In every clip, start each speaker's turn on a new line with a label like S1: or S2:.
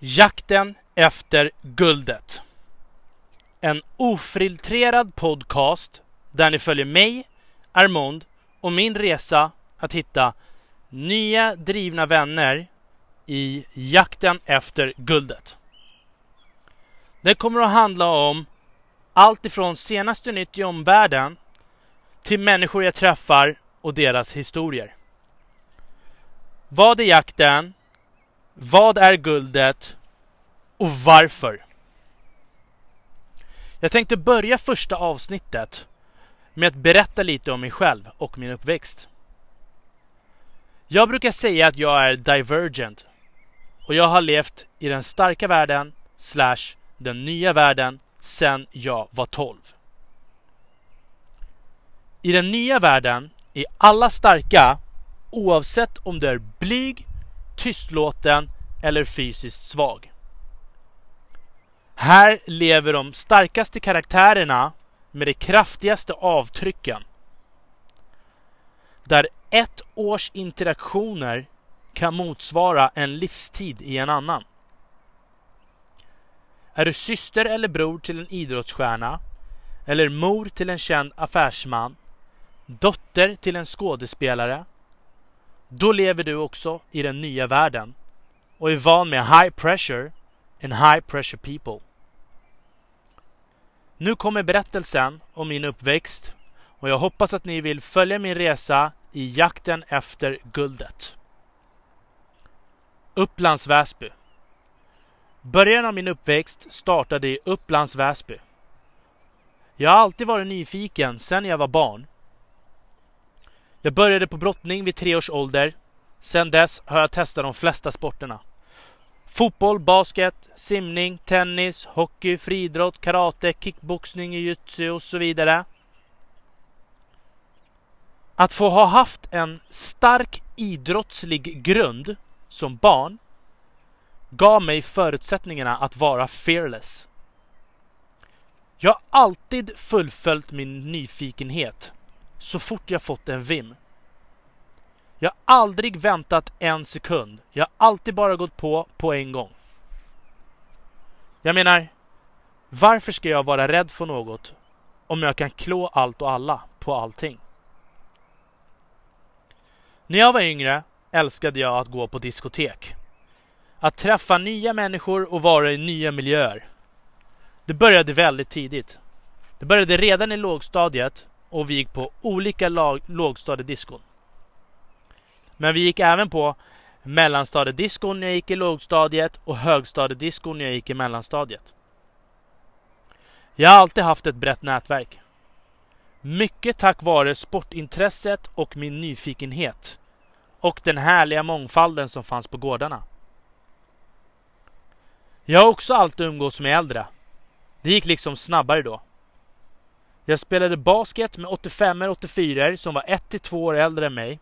S1: Jakten efter guldet. En ofiltrerad podcast där ni följer mig, Armond och min resa att hitta nya drivna vänner i jakten efter guldet. Det kommer att handla om allt ifrån senaste nytt i omvärlden till människor jag träffar och deras historier. Vad är jakten? Vad är guldet? Och varför? Jag tänkte börja första avsnittet med att berätta lite om mig själv och min uppväxt. Jag brukar säga att jag är divergent och jag har levt i den starka världen slash den nya världen sedan jag var 12. I den nya världen är alla starka oavsett om du är blyg, tystlåten eller fysiskt svag. Här lever de starkaste karaktärerna med de kraftigaste avtrycken. Där ett års interaktioner kan motsvara en livstid i en annan. Är du syster eller bror till en idrottsstjärna? Eller mor till en känd affärsman? Dotter till en skådespelare? Då lever du också i den nya världen och är van med high pressure and high pressure people. Nu kommer berättelsen om min uppväxt och jag hoppas att ni vill följa min resa i jakten efter guldet. Upplands Väsby Början av min uppväxt startade i Upplands Väsby. Jag har alltid varit nyfiken sedan jag var barn. Jag började på brottning vid tre års ålder. Sedan dess har jag testat de flesta sporterna. Fotboll, basket, simning, tennis, hockey, friidrott, karate, kickboxning, jujutsu och så vidare. Att få ha haft en stark idrottslig grund som barn gav mig förutsättningarna att vara fearless. Jag har alltid fullföljt min nyfikenhet så fort jag fått en vim. Jag har aldrig väntat en sekund. Jag har alltid bara gått på på en gång. Jag menar, varför ska jag vara rädd för något om jag kan klå allt och alla på allting? När jag var yngre älskade jag att gå på diskotek. Att träffa nya människor och vara i nya miljöer. Det började väldigt tidigt. Det började redan i lågstadiet och vi gick på olika lågstadiediskon. Men vi gick även på mellanstadiediskon när jag gick i lågstadiet och högstadiediskon när jag gick i mellanstadiet. Jag har alltid haft ett brett nätverk. Mycket tack vare sportintresset och min nyfikenhet. Och den härliga mångfalden som fanns på gårdarna. Jag har också alltid umgås med äldre. Det gick liksom snabbare då. Jag spelade basket med 85 och 84 som var 1-2 år äldre än mig.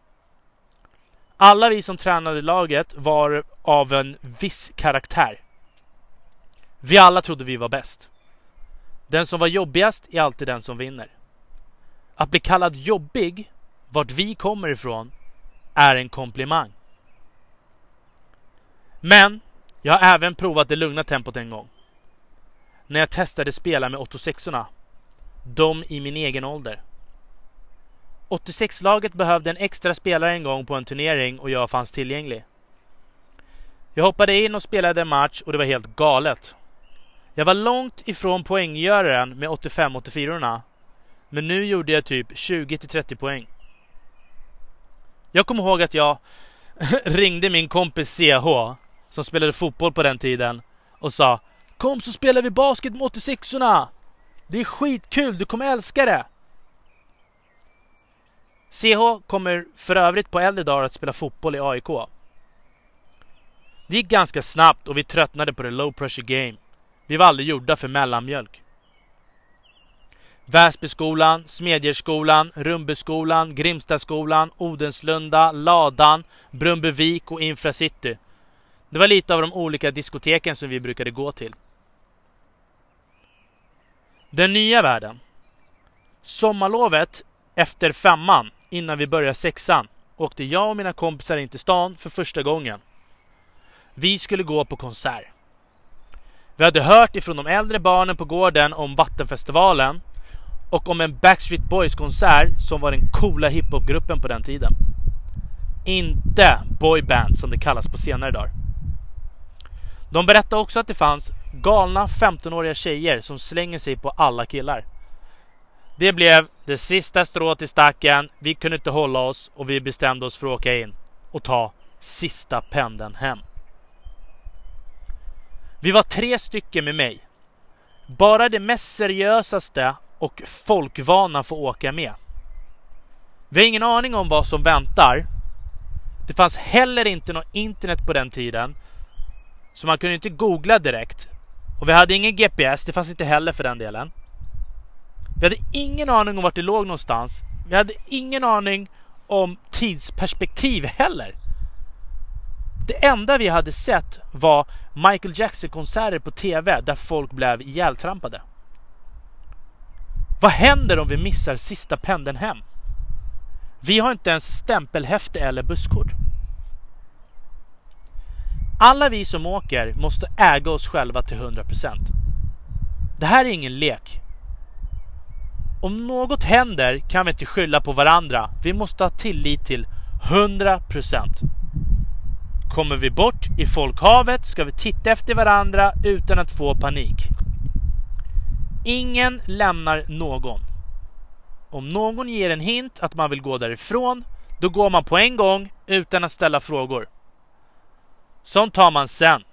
S1: Alla vi som tränade laget var av en viss karaktär. Vi alla trodde vi var bäst. Den som var jobbigast är alltid den som vinner. Att bli kallad jobbig, vart vi kommer ifrån, är en komplimang. Men jag har även provat det lugna tempot en gång. När jag testade spela med 86orna. De i min egen ålder. 86-laget behövde en extra spelare en gång på en turnering och jag fanns tillgänglig. Jag hoppade in och spelade en match och det var helt galet. Jag var långt ifrån poänggöraren med 85-84orna. Men nu gjorde jag typ 20-30 poäng. Jag kommer ihåg att jag ringde min kompis CH som spelade fotboll på den tiden och sa Kom så spelar vi basket med 86orna! Det är skitkul, du kommer älska det! CH kommer för övrigt på äldre dagar att spela fotboll i AIK. Det gick ganska snabbt och vi tröttnade på det low pressure game. Vi var aldrig gjorda för mellanmjölk. Väsbyskolan, Smedjeskolan, Rumbeskolan, Grimstaskolan, Odenslunda, Ladan, Brunnbyvik och Infracity. Det var lite av de olika diskoteken som vi brukade gå till. Den nya världen. Sommarlovet efter femman, innan vi började sexan, åkte jag och mina kompisar in till stan för första gången. Vi skulle gå på konsert. Vi hade hört ifrån de äldre barnen på gården om Vattenfestivalen och om en Backstreet Boys-konsert som var den coola hiphopgruppen på den tiden. Inte boyband som det kallas på senare dagar. De berättade också att det fanns galna 15-åriga tjejer som slänger sig på alla killar. Det blev det sista strået i stacken. Vi kunde inte hålla oss och vi bestämde oss för att åka in och ta sista pendeln hem. Vi var tre stycken med mig. Bara det mest seriösaste och folkvana får åka med. Vi har ingen aning om vad som väntar. Det fanns heller inte något internet på den tiden. Så man kunde inte googla direkt. Och vi hade ingen GPS, det fanns inte heller för den delen. Vi hade ingen aning om vart det låg någonstans. Vi hade ingen aning om tidsperspektiv heller. Det enda vi hade sett var Michael Jackson-konserter på TV där folk blev ihjältrampade. Vad händer om vi missar sista pendeln hem? Vi har inte ens stämpelhäfte eller busskort. Alla vi som åker måste äga oss själva till 100%. Det här är ingen lek. Om något händer kan vi inte skylla på varandra. Vi måste ha tillit till 100%. Kommer vi bort i folkhavet ska vi titta efter varandra utan att få panik. Ingen lämnar någon. Om någon ger en hint att man vill gå därifrån, då går man på en gång utan att ställa frågor. Sånt tar man sen.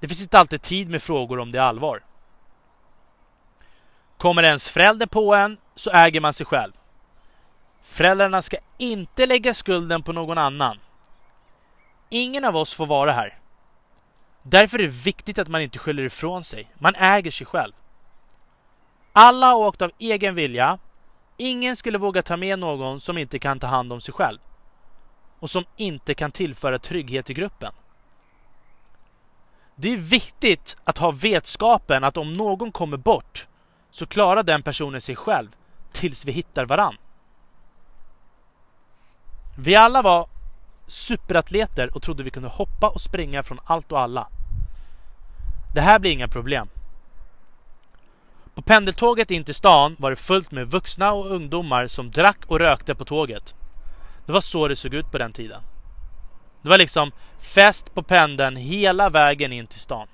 S1: Det finns inte alltid tid med frågor om det är allvar. Kommer ens förälder på en så äger man sig själv. Föräldrarna ska inte lägga skulden på någon annan. Ingen av oss får vara här. Därför är det viktigt att man inte skyller ifrån sig. Man äger sig själv. Alla har åkt av egen vilja. Ingen skulle våga ta med någon som inte kan ta hand om sig själv. Och som inte kan tillföra trygghet i gruppen. Det är viktigt att ha vetskapen att om någon kommer bort så klarar den personen sig själv tills vi hittar varann. Vi alla var superatleter och trodde vi kunde hoppa och springa från allt och alla. Det här blir inga problem. På pendeltåget in till stan var det fullt med vuxna och ungdomar som drack och rökte på tåget. Det var så det såg ut på den tiden. Det var liksom fest på pendeln hela vägen in till stan.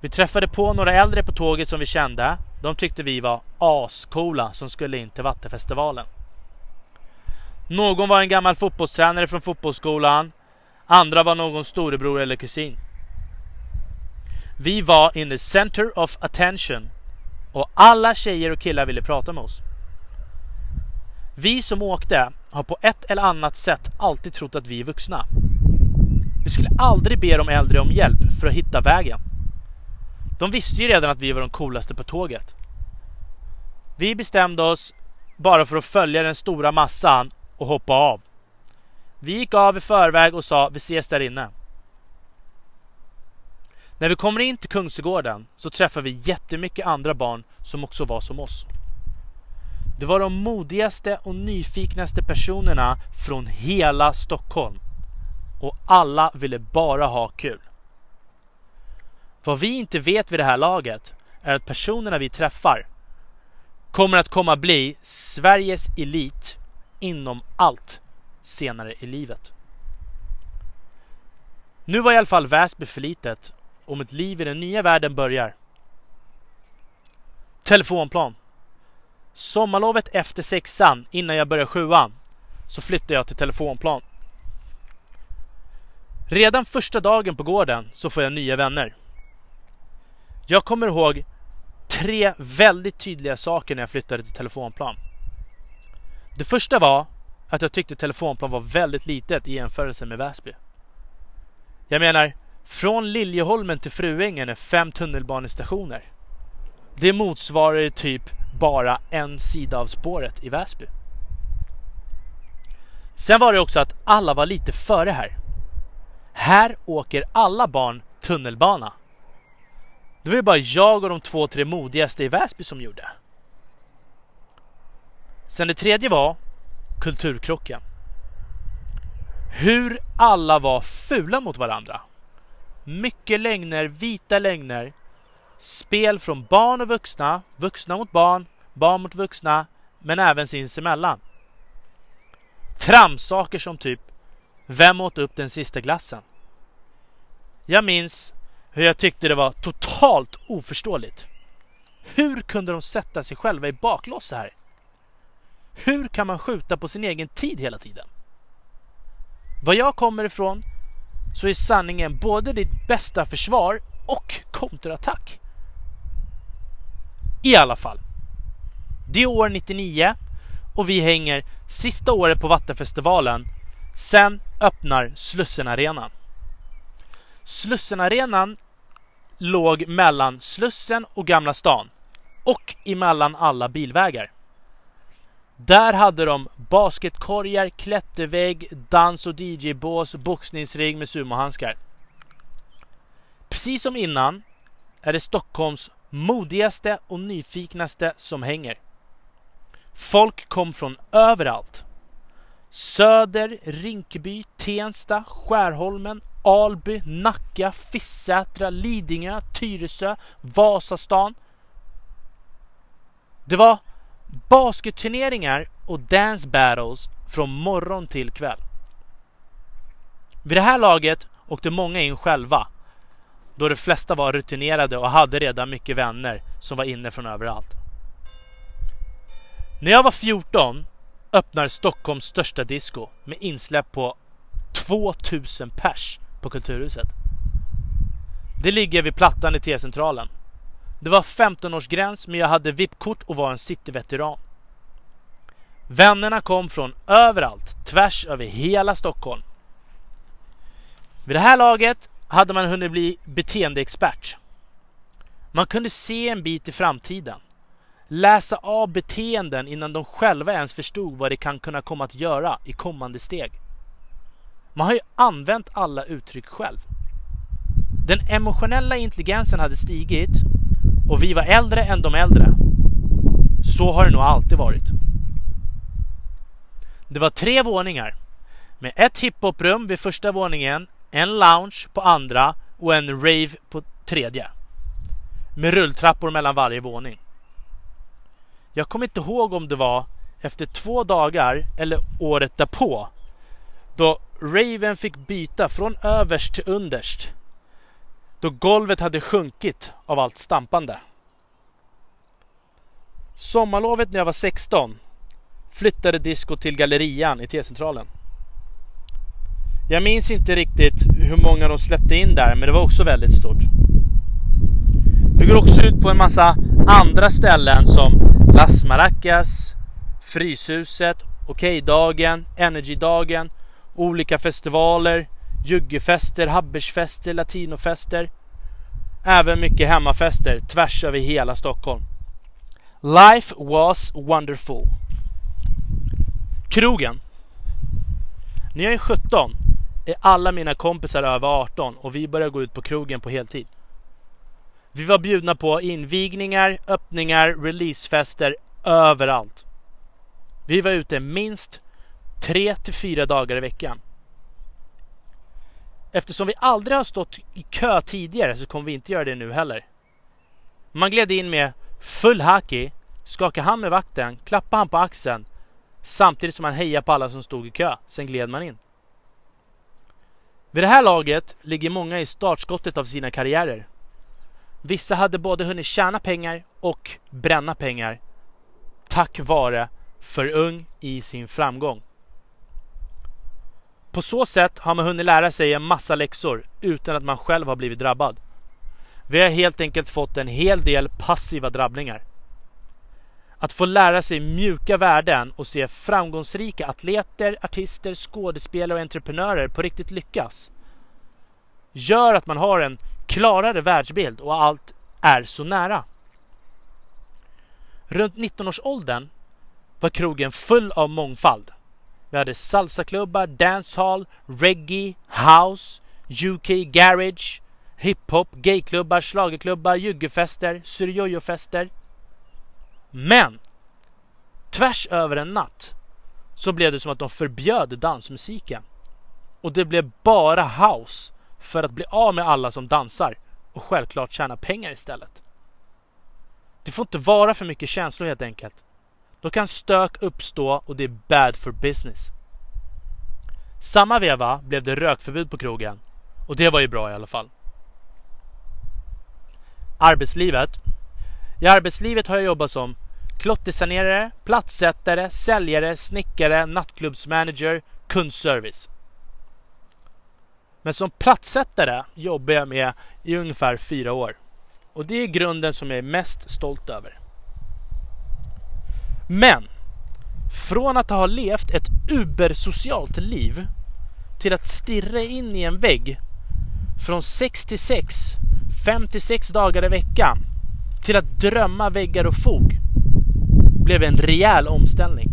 S1: Vi träffade på några äldre på tåget som vi kände. De tyckte vi var ascoola som skulle in till Vattenfestivalen. Någon var en gammal fotbollstränare från fotbollsskolan. Andra var någon storebror eller kusin. Vi var in the center of attention och alla tjejer och killar ville prata med oss. Vi som åkte har på ett eller annat sätt alltid trott att vi är vuxna. Vi skulle aldrig be de äldre om hjälp för att hitta vägen. De visste ju redan att vi var de coolaste på tåget. Vi bestämde oss bara för att följa den stora massan och hoppa av. Vi gick av i förväg och sa vi ses där inne. När vi kommer in till Kungsgården så träffar vi jättemycket andra barn som också var som oss. Det var de modigaste och nyfiknaste personerna från hela Stockholm. Och alla ville bara ha kul. Vad vi inte vet vid det här laget är att personerna vi träffar kommer att komma bli Sveriges elit inom allt senare i livet. Nu var i alla fall Väsby för litet om ett liv i den nya världen börjar. Telefonplan. Sommarlovet efter sexan, innan jag börjar sjuan, så flyttade jag till telefonplan. Redan första dagen på gården så får jag nya vänner. Jag kommer ihåg tre väldigt tydliga saker när jag flyttade till telefonplan. Det första var att jag tyckte telefonplan var väldigt litet i jämförelse med Väsby. Jag menar, från Liljeholmen till Fruängen är fem tunnelbanestationer. Det motsvarar typ bara en sida av spåret i Väsby. Sen var det också att alla var lite före här. Här åker alla barn tunnelbana. Det var ju bara jag och de två, tre modigaste i Väsby som gjorde. Sen det tredje var kulturkrocken. Hur alla var fula mot varandra. Mycket lögner, vita lögner. Spel från barn och vuxna, vuxna mot barn, barn mot vuxna, men även sinsemellan. Tramsaker som typ Vem åt upp den sista glassen? Jag minns hur jag tyckte det var totalt oförståeligt. Hur kunde de sätta sig själva i baklås så här? Hur kan man skjuta på sin egen tid hela tiden? Var jag kommer ifrån så är sanningen både ditt bästa försvar och kontraattack. I alla fall. Det är år 99 och vi hänger sista året på Vattenfestivalen. Sen öppnar Slussenarenan. Slussenarenan låg mellan Slussen och Gamla stan och emellan alla bilvägar. Där hade de basketkorgar, klättervägg, dans och DJ-bås, boxningsring med sumohandskar. Precis som innan är det Stockholms modigaste och nyfiknaste som hänger. Folk kom från överallt. Söder, Rinkeby, Tensta, Skärholmen, Alby, Nacka, Fissätra, Lidingö, Tyresö, Vasastan. Det var basketturneringar och dance battles från morgon till kväll. Vid det här laget åkte många in själva då de flesta var rutinerade och hade redan mycket vänner som var inne från överallt. När jag var 14 öppnar Stockholms största disco med insläpp på 2000 pers på Kulturhuset. Det ligger vid Plattan i T-centralen. Det var 15-årsgräns men jag hade VIP-kort och var en cityveteran. Vännerna kom från överallt, tvärs över hela Stockholm. Vid det här laget hade man hunnit bli beteendeexpert. Man kunde se en bit i framtiden. Läsa av beteenden innan de själva ens förstod vad de kan kunna komma att göra i kommande steg. Man har ju använt alla uttryck själv. Den emotionella intelligensen hade stigit och vi var äldre än de äldre. Så har det nog alltid varit. Det var tre våningar med ett hiphoprum vid första våningen, en lounge på andra och en rave på tredje. Med rulltrappor mellan varje våning. Jag kommer inte ihåg om det var efter två dagar eller året därpå då Raven fick byta från överst till underst. Då golvet hade sjunkit av allt stampande. Sommarlovet när jag var 16 flyttade disco till Gallerian i T-centralen. Jag minns inte riktigt hur många de släppte in där, men det var också väldigt stort. Vi går också ut på en massa andra ställen som Las Maracas, Fryshuset, Okejdagen, Energydagen, olika festivaler, juggefester, habbersfester, latinofester. Även mycket hemmafester tvärs över hela Stockholm. Life was wonderful. Krogen. När jag är 17 är alla mina kompisar över 18 och vi börjar gå ut på krogen på heltid. Vi var bjudna på invigningar, öppningar, releasefester överallt. Vi var ute minst tre till fyra dagar i veckan. Eftersom vi aldrig har stått i kö tidigare så kommer vi inte göra det nu heller. Man gled in med full haki, skakade hand med vakten, klappade han på axeln samtidigt som man hejade på alla som stod i kö. Sen gled man in. Vid det här laget ligger många i startskottet av sina karriärer. Vissa hade både hunnit tjäna pengar och bränna pengar tack vare för ung i sin framgång. På så sätt har man hunnit lära sig en massa läxor utan att man själv har blivit drabbad. Vi har helt enkelt fått en hel del passiva drabbningar. Att få lära sig mjuka värden och se framgångsrika atleter, artister, skådespelare och entreprenörer på riktigt lyckas gör att man har en klarare världsbild och allt är så nära. Runt 19-årsåldern var krogen full av mångfald. Vi hade salsaklubbar, dancehall, reggae, house, UK garage, hiphop, gayklubbar, slagerklubbar, juggefester, syrjojofester. Men tvärs över en natt så blev det som att de förbjöd dansmusiken. Och det blev bara house för att bli av med alla som dansar och självklart tjäna pengar istället. Det får inte vara för mycket känslor helt enkelt. Då kan stök uppstå och det är bad for business. Samma veva blev det rökförbud på krogen och det var ju bra i alla fall. Arbetslivet. I arbetslivet har jag jobbat som klottersanerare, platssättare, säljare, snickare, nattklubbsmanager, kundservice. Men som platssättare jobbar jag med i ungefär fyra år. Och det är grunden som jag är mest stolt över. Men från att ha levt ett ubersocialt liv till att stirra in i en vägg från 6 till 6, 5 till 6 dagar i veckan till att drömma väggar och fog blev en rejäl omställning.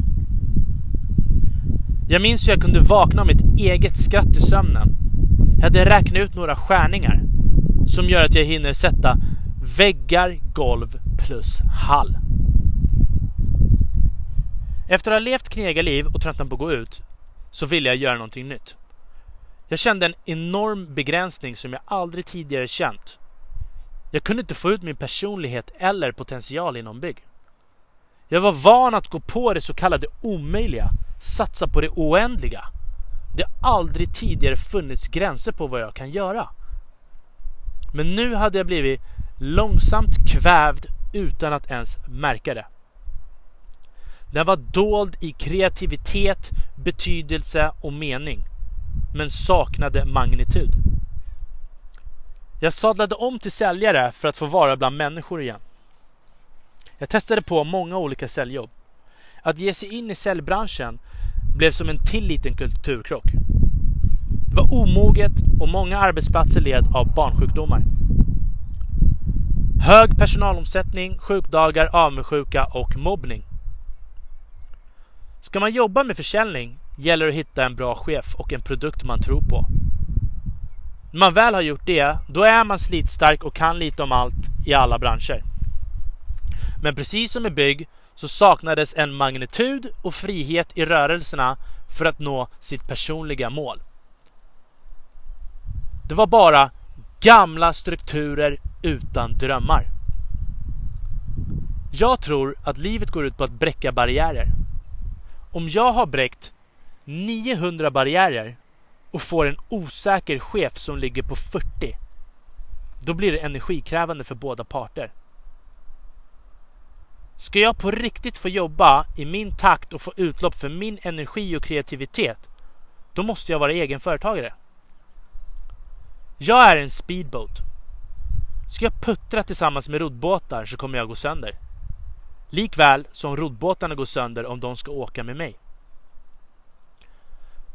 S1: Jag minns hur jag kunde vakna av mitt eget skratt i sömnen. Jag hade räknat ut några skärningar som gör att jag hinner sätta väggar, golv plus hall. Efter att ha levt knegarliv och tröttnat på att gå ut så ville jag göra någonting nytt. Jag kände en enorm begränsning som jag aldrig tidigare känt. Jag kunde inte få ut min personlighet eller potential inom bygg. Jag var van att gå på det så kallade omöjliga, satsa på det oändliga. Det har aldrig tidigare funnits gränser på vad jag kan göra. Men nu hade jag blivit långsamt kvävd utan att ens märka det. Den var dold i kreativitet, betydelse och mening, men saknade magnitud. Jag sadlade om till säljare för att få vara bland människor igen. Jag testade på många olika säljjobb. Att ge sig in i säljbranschen blev som en till liten kulturkrock. Det var omoget och många arbetsplatser led av barnsjukdomar. Hög personalomsättning, sjukdagar, avundsjuka och mobbning. Ska man jobba med försäljning gäller det att hitta en bra chef och en produkt man tror på. När man väl har gjort det, då är man slitstark och kan lite om allt i alla branscher. Men precis som i bygg så saknades en magnitud och frihet i rörelserna för att nå sitt personliga mål. Det var bara gamla strukturer utan drömmar. Jag tror att livet går ut på att bräcka barriärer. Om jag har bräckt 900 barriärer och får en osäker chef som ligger på 40, då blir det energikrävande för båda parter. Ska jag på riktigt få jobba i min takt och få utlopp för min energi och kreativitet, då måste jag vara egen företagare. Jag är en speedboat. Ska jag puttra tillsammans med roddbåtar så kommer jag gå sönder. Likväl som roddbåtarna går sönder om de ska åka med mig.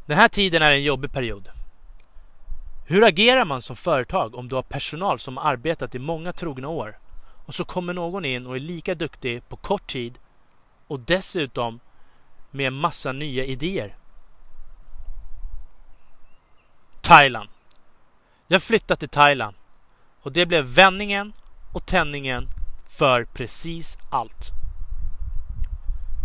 S1: Den här tiden är en jobbig period. Hur agerar man som företag om du har personal som arbetat i många trogna år och så kommer någon in och är lika duktig på kort tid och dessutom med en massa nya idéer? Thailand. Jag flyttade till Thailand och det blev vändningen och tändningen för precis allt.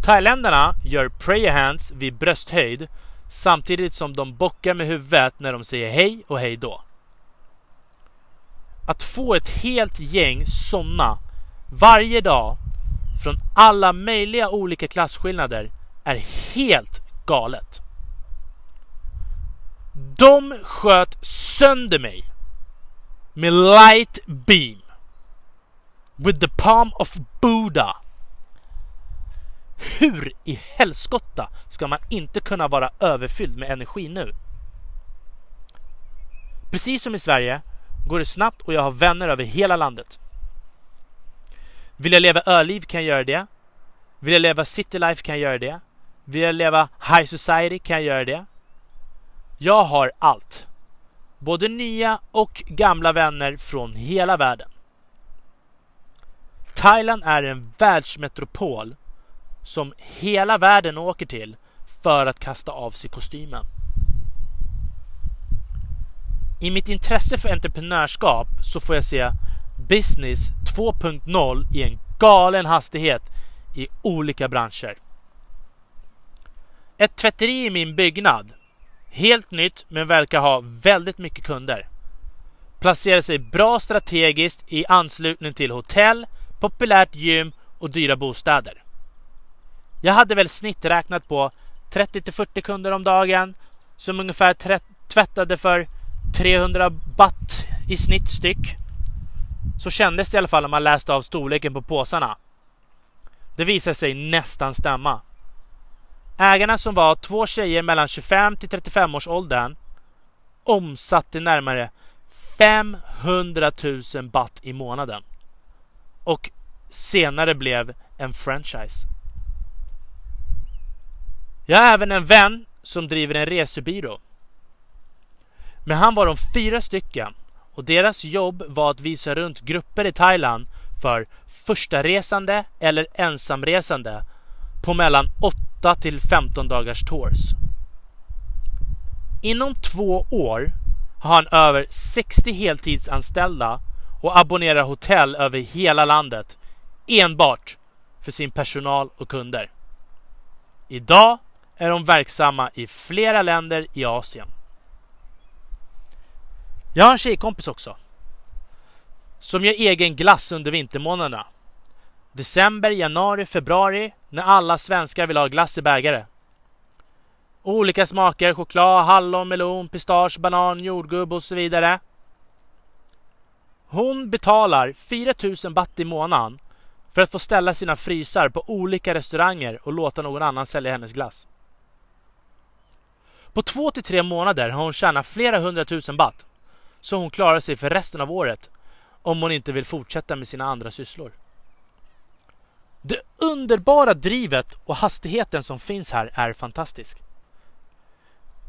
S1: Thailändarna gör prayer hands vid brösthöjd samtidigt som de bockar med huvudet när de säger hej och hej då. Att få ett helt gäng sådana varje dag från alla möjliga olika klasskillnader är helt galet. De sköt sönder mig med light beam. With the palm of Buddha. Hur i helskotta ska man inte kunna vara överfylld med energi nu? Precis som i Sverige går det snabbt och jag har vänner över hela landet. Vill jag leva öliv kan jag göra det. Vill jag leva citylife kan jag göra det. Vill jag leva high society kan jag göra det. Jag har allt. Både nya och gamla vänner från hela världen. Thailand är en världsmetropol som hela världen åker till för att kasta av sig kostymen. I mitt intresse för entreprenörskap så får jag se business 2.0 i en galen hastighet i olika branscher. Ett tvätteri i min byggnad. Helt nytt men verkar ha väldigt mycket kunder. placerar sig bra strategiskt i anslutning till hotell, populärt gym och dyra bostäder. Jag hade väl snitträknat på 30 40 kunder om dagen som ungefär tvättade för 300 baht i snitt styck. Så kändes det i alla fall om man läste av storleken på påsarna. Det visade sig nästan stämma. Ägarna som var två tjejer mellan 25 till 35 års åldern omsatte närmare 500 000 baht i månaden. Och senare blev en franchise. Jag har även en vän som driver en resebyrå. Men han var de fyra stycken och deras jobb var att visa runt grupper i Thailand för första resande eller ensamresande på mellan 8 till 15 dagars tours. Inom två år har han över 60 heltidsanställda och abonnerar hotell över hela landet enbart för sin personal och kunder. Idag är de verksamma i flera länder i Asien. Jag har en tjejkompis också. Som gör egen glass under vintermånaderna. December, januari, februari när alla svenskar vill ha glass i bägare. Olika smaker, choklad, hallon, melon, pistage, banan, jordgubb och så vidare. Hon betalar 4000 baht i månaden för att få ställa sina frysar på olika restauranger och låta någon annan sälja hennes glass. På två till tre månader har hon tjänat flera hundratusen baht. Så hon klarar sig för resten av året om hon inte vill fortsätta med sina andra sysslor. Det underbara drivet och hastigheten som finns här är fantastisk.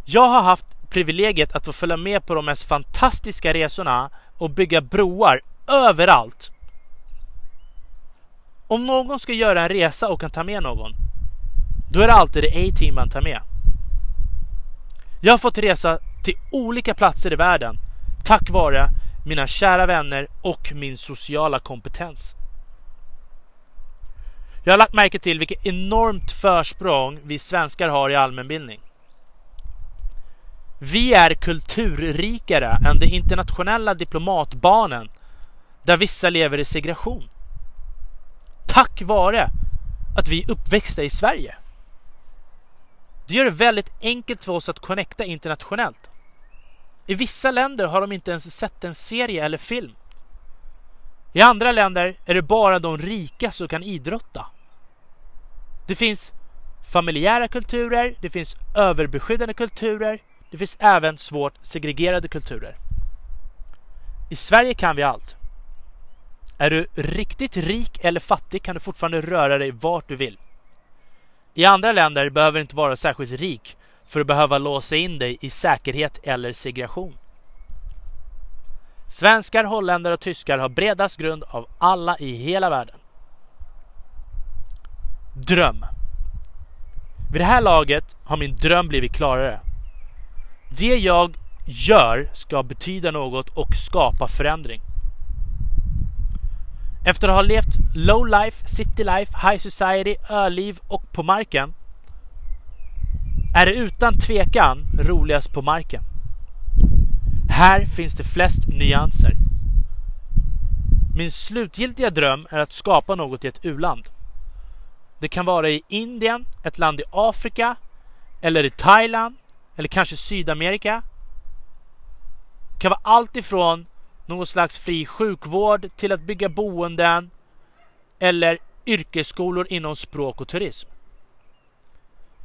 S1: Jag har haft privilegiet att få följa med på de mest fantastiska resorna och bygga broar överallt. Om någon ska göra en resa och kan ta med någon, då är det alltid det A-team man tar med. Jag har fått resa till olika platser i världen tack vare mina kära vänner och min sociala kompetens. Jag har lagt märke till vilket enormt försprång vi svenskar har i allmänbildning. Vi är kulturrikare än de internationella diplomatbarnen där vissa lever i segregation. Tack vare att vi är uppväxta i Sverige. Det gör det väldigt enkelt för oss att connecta internationellt. I vissa länder har de inte ens sett en serie eller film. I andra länder är det bara de rika som kan idrotta. Det finns familjära kulturer, det finns överbeskyddande kulturer, det finns även svårt segregerade kulturer. I Sverige kan vi allt. Är du riktigt rik eller fattig kan du fortfarande röra dig vart du vill. I andra länder behöver du inte vara särskilt rik för att behöva låsa in dig i säkerhet eller segregation. Svenskar, holländare och tyskar har bredast grund av alla i hela världen. Dröm. Vid det här laget har min dröm blivit klarare. Det jag gör ska betyda något och skapa förändring. Efter att ha levt low life, city life, high society, öliv och på marken är det utan tvekan roligast på marken. Här finns det flest nyanser. Min slutgiltiga dröm är att skapa något i ett uland. Det kan vara i Indien, ett land i Afrika eller i Thailand eller kanske Sydamerika. Det kan vara allt ifrån någon slags fri sjukvård till att bygga boenden eller yrkesskolor inom språk och turism.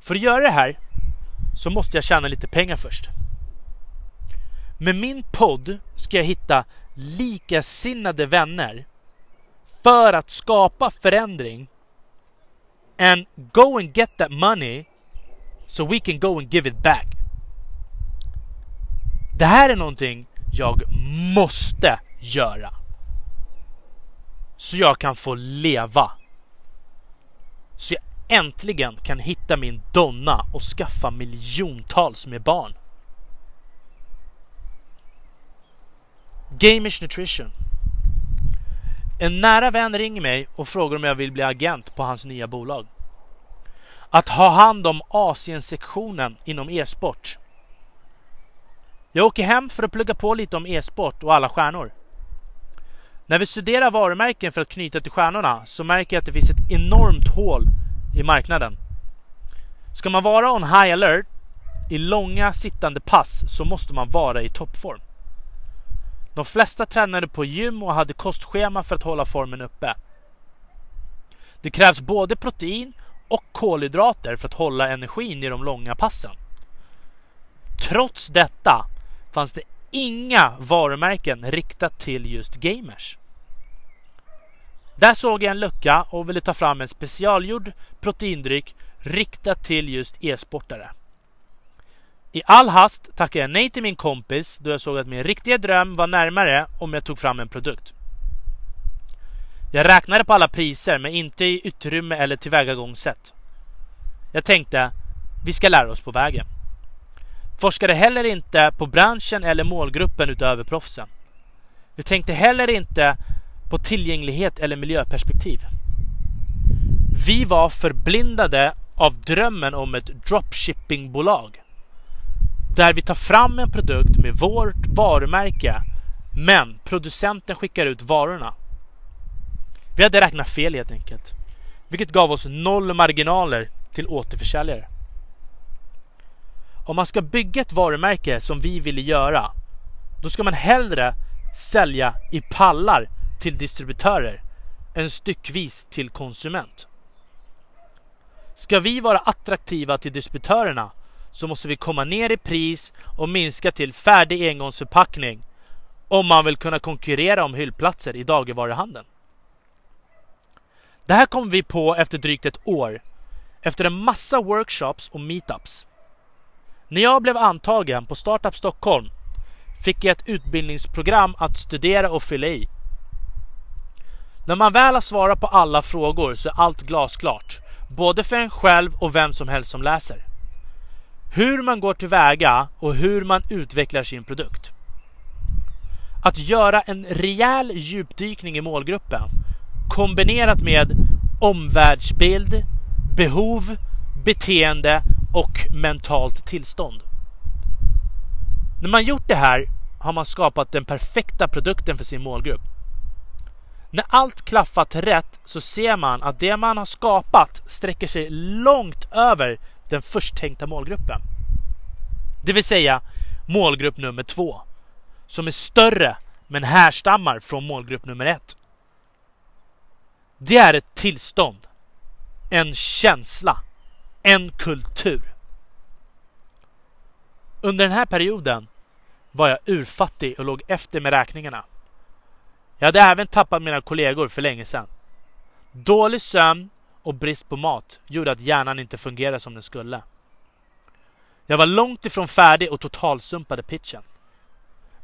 S1: För att göra det här så måste jag tjäna lite pengar först. Med min podd ska jag hitta likasinnade vänner för att skapa förändring and go and get that money so we can go and give it back. Det här är någonting jag måste göra. Så jag kan få leva. Så jag äntligen kan hitta min donna och skaffa miljontals med barn. Gamish Nutrition. En nära vän ringer mig och frågar om jag vill bli agent på hans nya bolag. Att ha hand om Asiensektionen inom e-sport jag åker hem för att plugga på lite om e-sport och alla stjärnor. När vi studerar varumärken för att knyta till stjärnorna så märker jag att det finns ett enormt hål i marknaden. Ska man vara on high alert i långa sittande pass så måste man vara i toppform. De flesta tränade på gym och hade kostschema för att hålla formen uppe. Det krävs både protein och kolhydrater för att hålla energin i de långa passen. Trots detta fanns det inga varumärken riktat till just gamers. Där såg jag en lucka och ville ta fram en specialgjord proteindryck riktat till just e-sportare. I all hast tackade jag nej till min kompis då jag såg att min riktiga dröm var närmare om jag tog fram en produkt. Jag räknade på alla priser men inte i utrymme eller tillvägagångssätt. Jag tänkte, vi ska lära oss på vägen. Forskade heller inte på branschen eller målgruppen utöver proffsen. Vi tänkte heller inte på tillgänglighet eller miljöperspektiv. Vi var förblindade av drömmen om ett dropshippingbolag. Där vi tar fram en produkt med vårt varumärke men producenten skickar ut varorna. Vi hade räknat fel helt enkelt. Vilket gav oss noll marginaler till återförsäljare. Om man ska bygga ett varumärke som vi ville göra då ska man hellre sälja i pallar till distributörer än styckvis till konsument. Ska vi vara attraktiva till distributörerna så måste vi komma ner i pris och minska till färdig engångsförpackning om man vill kunna konkurrera om hyllplatser i dagligvaruhandeln. Det här kom vi på efter drygt ett år efter en massa workshops och meetups. När jag blev antagen på Startup Stockholm fick jag ett utbildningsprogram att studera och fylla i. När man väl har svarat på alla frågor så är allt glasklart. Både för en själv och vem som helst som läser. Hur man går tillväga och hur man utvecklar sin produkt. Att göra en rejäl djupdykning i målgruppen kombinerat med omvärldsbild, behov, beteende och mentalt tillstånd. När man gjort det här har man skapat den perfekta produkten för sin målgrupp. När allt klaffat rätt så ser man att det man har skapat sträcker sig långt över den först tänkta målgruppen. Det vill säga målgrupp nummer två. Som är större men härstammar från målgrupp nummer ett. Det är ett tillstånd. En känsla. En kultur. Under den här perioden var jag urfattig och låg efter med räkningarna. Jag hade även tappat mina kollegor för länge sedan. Dålig sömn och brist på mat gjorde att hjärnan inte fungerade som den skulle. Jag var långt ifrån färdig och totalsumpade pitchen.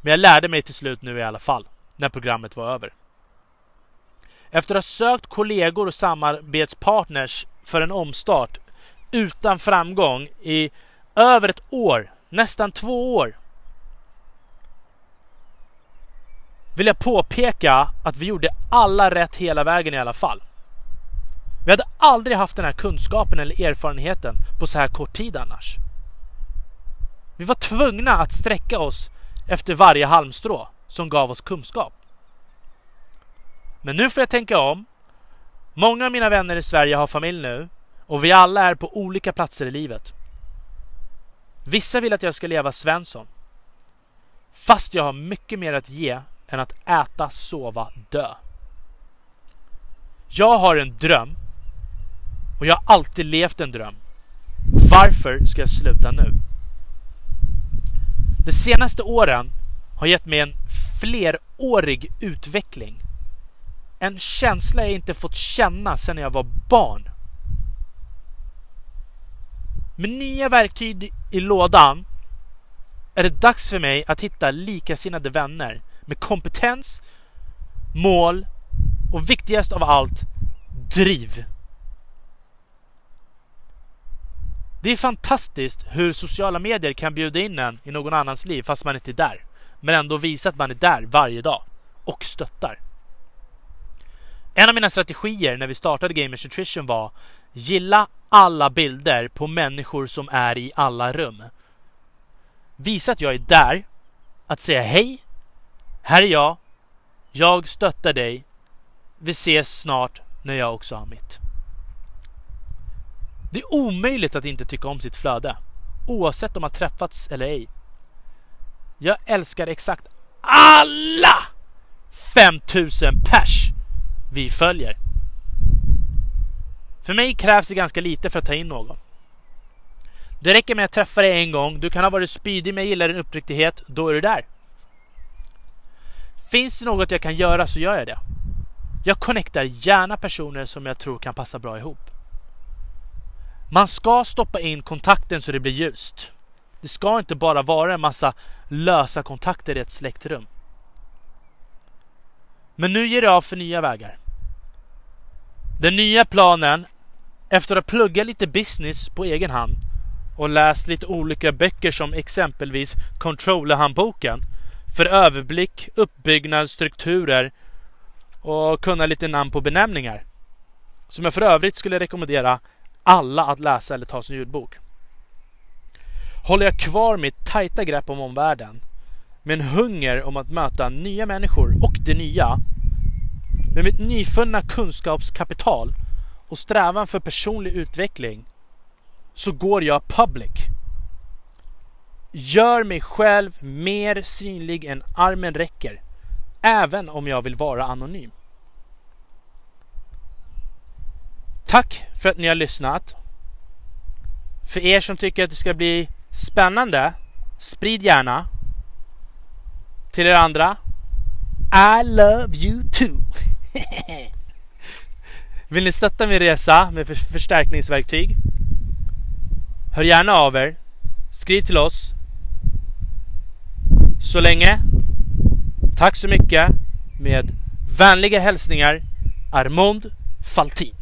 S1: Men jag lärde mig till slut nu i alla fall, när programmet var över. Efter att ha sökt kollegor och samarbetspartners för en omstart utan framgång i över ett år, nästan två år, vill jag påpeka att vi gjorde alla rätt hela vägen i alla fall. Vi hade aldrig haft den här kunskapen eller erfarenheten på så här kort tid annars. Vi var tvungna att sträcka oss efter varje halmstrå som gav oss kunskap. Men nu får jag tänka om. Många av mina vänner i Sverige har familj nu och vi alla är på olika platser i livet. Vissa vill att jag ska leva Svensson. Fast jag har mycket mer att ge än att äta, sova, dö. Jag har en dröm och jag har alltid levt en dröm. Varför ska jag sluta nu? De senaste åren har gett mig en flerårig utveckling. En känsla jag inte fått känna sedan jag var barn. Med nya verktyg i lådan är det dags för mig att hitta likasinnade vänner med kompetens, mål och viktigast av allt, driv. Det är fantastiskt hur sociala medier kan bjuda in en i någon annans liv fast man inte är där. Men ändå visa att man är där varje dag och stöttar. En av mina strategier när vi startade Gamers Nutrition var Gilla alla bilder på människor som är i alla rum. Visa att jag är där att säga hej, här är jag, jag stöttar dig, vi ses snart när jag också har mitt. Det är omöjligt att inte tycka om sitt flöde, oavsett om man träffats eller ej. Jag älskar exakt alla 5000 pers vi följer. För mig krävs det ganska lite för att ta in någon. Det räcker med att träffa dig en gång, du kan ha varit spydig men gillar din uppriktighet, då är du där. Finns det något jag kan göra så gör jag det. Jag connectar gärna personer som jag tror kan passa bra ihop. Man ska stoppa in kontakten så det blir ljust. Det ska inte bara vara en massa lösa kontakter i ett släktrum. Men nu ger det av för nya vägar. Den nya planen, efter att plugga lite business på egen hand och läst lite olika böcker som exempelvis Controller-handboken för överblick, uppbyggnad, strukturer och kunna lite namn på benämningar. Som jag för övrigt skulle rekommendera alla att läsa eller ta som ljudbok. Håller jag kvar mitt tajta grepp om omvärlden med en hunger om att möta nya människor och det nya med mitt nyfunna kunskapskapital och strävan för personlig utveckling så går jag public. Gör mig själv mer synlig än armen räcker. Även om jag vill vara anonym. Tack för att ni har lyssnat. För er som tycker att det ska bli spännande, sprid gärna. Till er andra, I love you too. Vill ni stötta min resa med förstärkningsverktyg? Hör gärna av er. Skriv till oss. Så länge. Tack så mycket. Med vänliga hälsningar Armond Faltin.